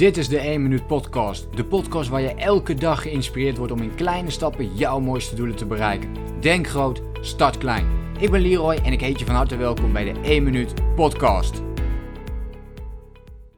Dit is de 1 Minuut Podcast. De podcast waar je elke dag geïnspireerd wordt om in kleine stappen jouw mooiste doelen te bereiken. Denk groot, start klein. Ik ben Leroy en ik heet je van harte welkom bij de 1 Minuut Podcast.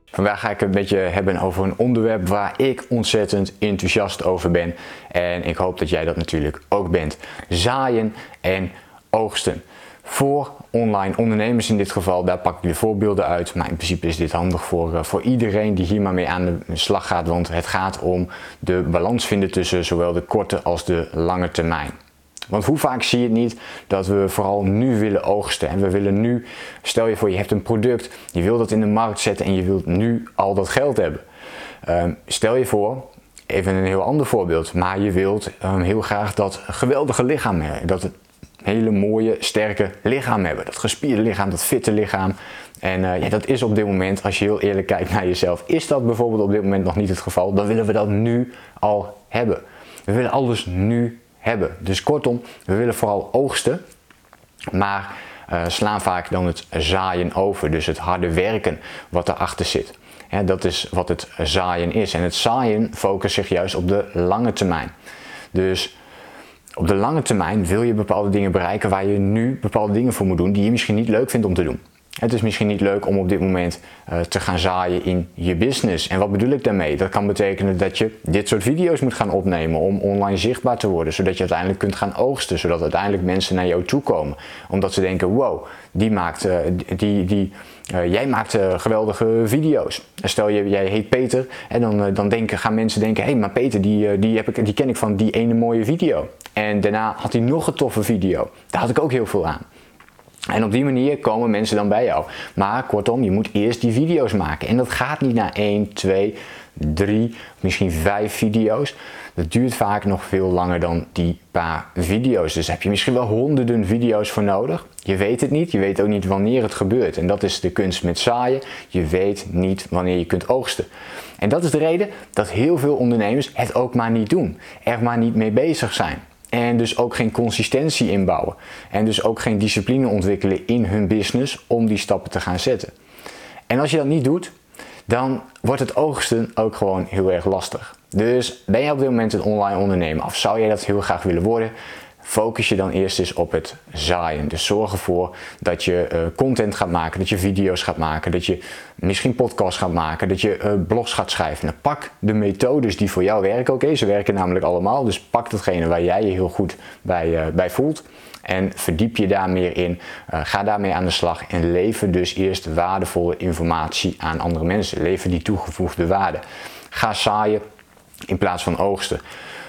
Vandaag ga ik het een beetje hebben over een onderwerp waar ik ontzettend enthousiast over ben. En ik hoop dat jij dat natuurlijk ook bent. Zaaien en oogsten voor online ondernemers in dit geval. Daar pak ik de voorbeelden uit. Maar in principe is dit handig voor, uh, voor iedereen die hier maar mee aan de slag gaat. Want het gaat om de balans vinden tussen zowel de korte als de lange termijn. Want hoe vaak zie je het niet dat we vooral nu willen oogsten. En we willen nu, stel je voor je hebt een product, je wilt dat in de markt zetten en je wilt nu al dat geld hebben. Um, stel je voor, even een heel ander voorbeeld, maar je wilt um, heel graag dat geweldige lichaam hebben. Dat het hele mooie, sterke lichaam hebben. Dat gespierde lichaam, dat fitte lichaam. En uh, ja, dat is op dit moment, als je heel eerlijk kijkt naar jezelf, is dat bijvoorbeeld op dit moment nog niet het geval. Dan willen we dat nu al hebben. We willen alles nu hebben. Dus kortom, we willen vooral oogsten, maar uh, slaan vaak dan het zaaien over. Dus het harde werken wat erachter zit. Dat is wat het zaaien is. En het zaaien focust zich juist op de lange termijn. Dus op de lange termijn wil je bepaalde dingen bereiken waar je nu bepaalde dingen voor moet doen die je misschien niet leuk vindt om te doen. Het is misschien niet leuk om op dit moment uh, te gaan zaaien in je business. En wat bedoel ik daarmee? Dat kan betekenen dat je dit soort video's moet gaan opnemen om online zichtbaar te worden, zodat je uiteindelijk kunt gaan oogsten, zodat uiteindelijk mensen naar jou toe komen. Omdat ze denken: wow, die maakt, uh, die, die, uh, jij maakt geweldige video's. En stel je, jij heet Peter en dan, dan denken, gaan mensen denken: hé, hey, maar Peter, die, die, heb ik, die ken ik van die ene mooie video. En daarna had hij nog een toffe video. Daar had ik ook heel veel aan. En op die manier komen mensen dan bij jou. Maar kortom, je moet eerst die video's maken. En dat gaat niet naar 1, 2, 3, misschien 5 video's. Dat duurt vaak nog veel langer dan die paar video's. Dus heb je misschien wel honderden video's voor nodig. Je weet het niet, je weet ook niet wanneer het gebeurt. En dat is de kunst met zaaien. Je weet niet wanneer je kunt oogsten. En dat is de reden dat heel veel ondernemers het ook maar niet doen. Er maar niet mee bezig zijn. En dus ook geen consistentie inbouwen. En dus ook geen discipline ontwikkelen in hun business om die stappen te gaan zetten. En als je dat niet doet, dan wordt het oogsten ook gewoon heel erg lastig. Dus ben je op dit moment een online ondernemer of zou jij dat heel graag willen worden? Focus je dan eerst eens op het zaaien. Dus zorg ervoor dat je uh, content gaat maken, dat je video's gaat maken, dat je misschien podcasts gaat maken, dat je uh, blogs gaat schrijven. Nou, pak de methodes die voor jou werken. Oké, ze werken namelijk allemaal. Dus pak datgene waar jij je heel goed bij, uh, bij voelt. En verdiep je daar meer in. ga daarmee aan de slag. En lever dus eerst waardevolle informatie aan andere mensen. Lever die toegevoegde waarde. Ga zaaien in plaats van oogsten.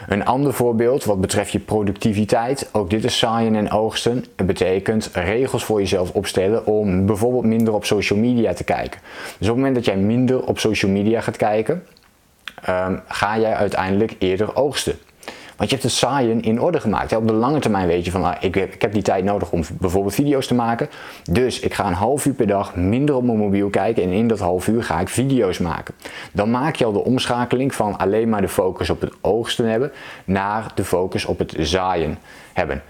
Een ander voorbeeld wat betreft je productiviteit, ook dit is zaaien en oogsten. Het betekent regels voor jezelf opstellen om bijvoorbeeld minder op social media te kijken. Dus op het moment dat jij minder op social media gaat kijken, um, ga jij uiteindelijk eerder oogsten. Want je hebt het zaaien in orde gemaakt. Op de lange termijn weet je van ah, ik, heb, ik heb die tijd nodig om bijvoorbeeld video's te maken. Dus ik ga een half uur per dag minder op mijn mobiel kijken en in dat half uur ga ik video's maken. Dan maak je al de omschakeling van alleen maar de focus op het oogsten hebben naar de focus op het zaaien hebben.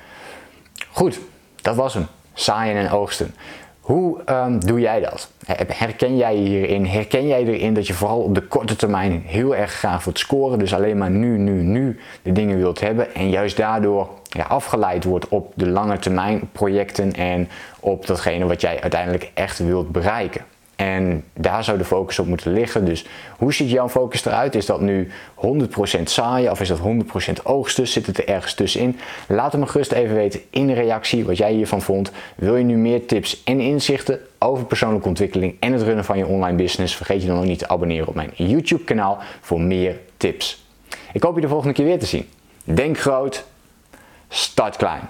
Goed, dat was hem. Zaaien en oogsten. Hoe um, doe jij dat? Herken jij hierin? Herken jij erin dat je vooral op de korte termijn heel erg graag wilt scoren, dus alleen maar nu, nu, nu de dingen wilt hebben en juist daardoor ja, afgeleid wordt op de lange termijn projecten en op datgene wat jij uiteindelijk echt wilt bereiken? En daar zou de focus op moeten liggen. Dus hoe ziet jouw focus eruit? Is dat nu 100% saaien of is dat 100% oogsten? Zit het er ergens tussenin? Laat me gerust even weten in de reactie wat jij hiervan vond. Wil je nu meer tips en inzichten over persoonlijke ontwikkeling en het runnen van je online business? Vergeet je dan ook niet te abonneren op mijn YouTube kanaal voor meer tips. Ik hoop je de volgende keer weer te zien. Denk groot, start klein.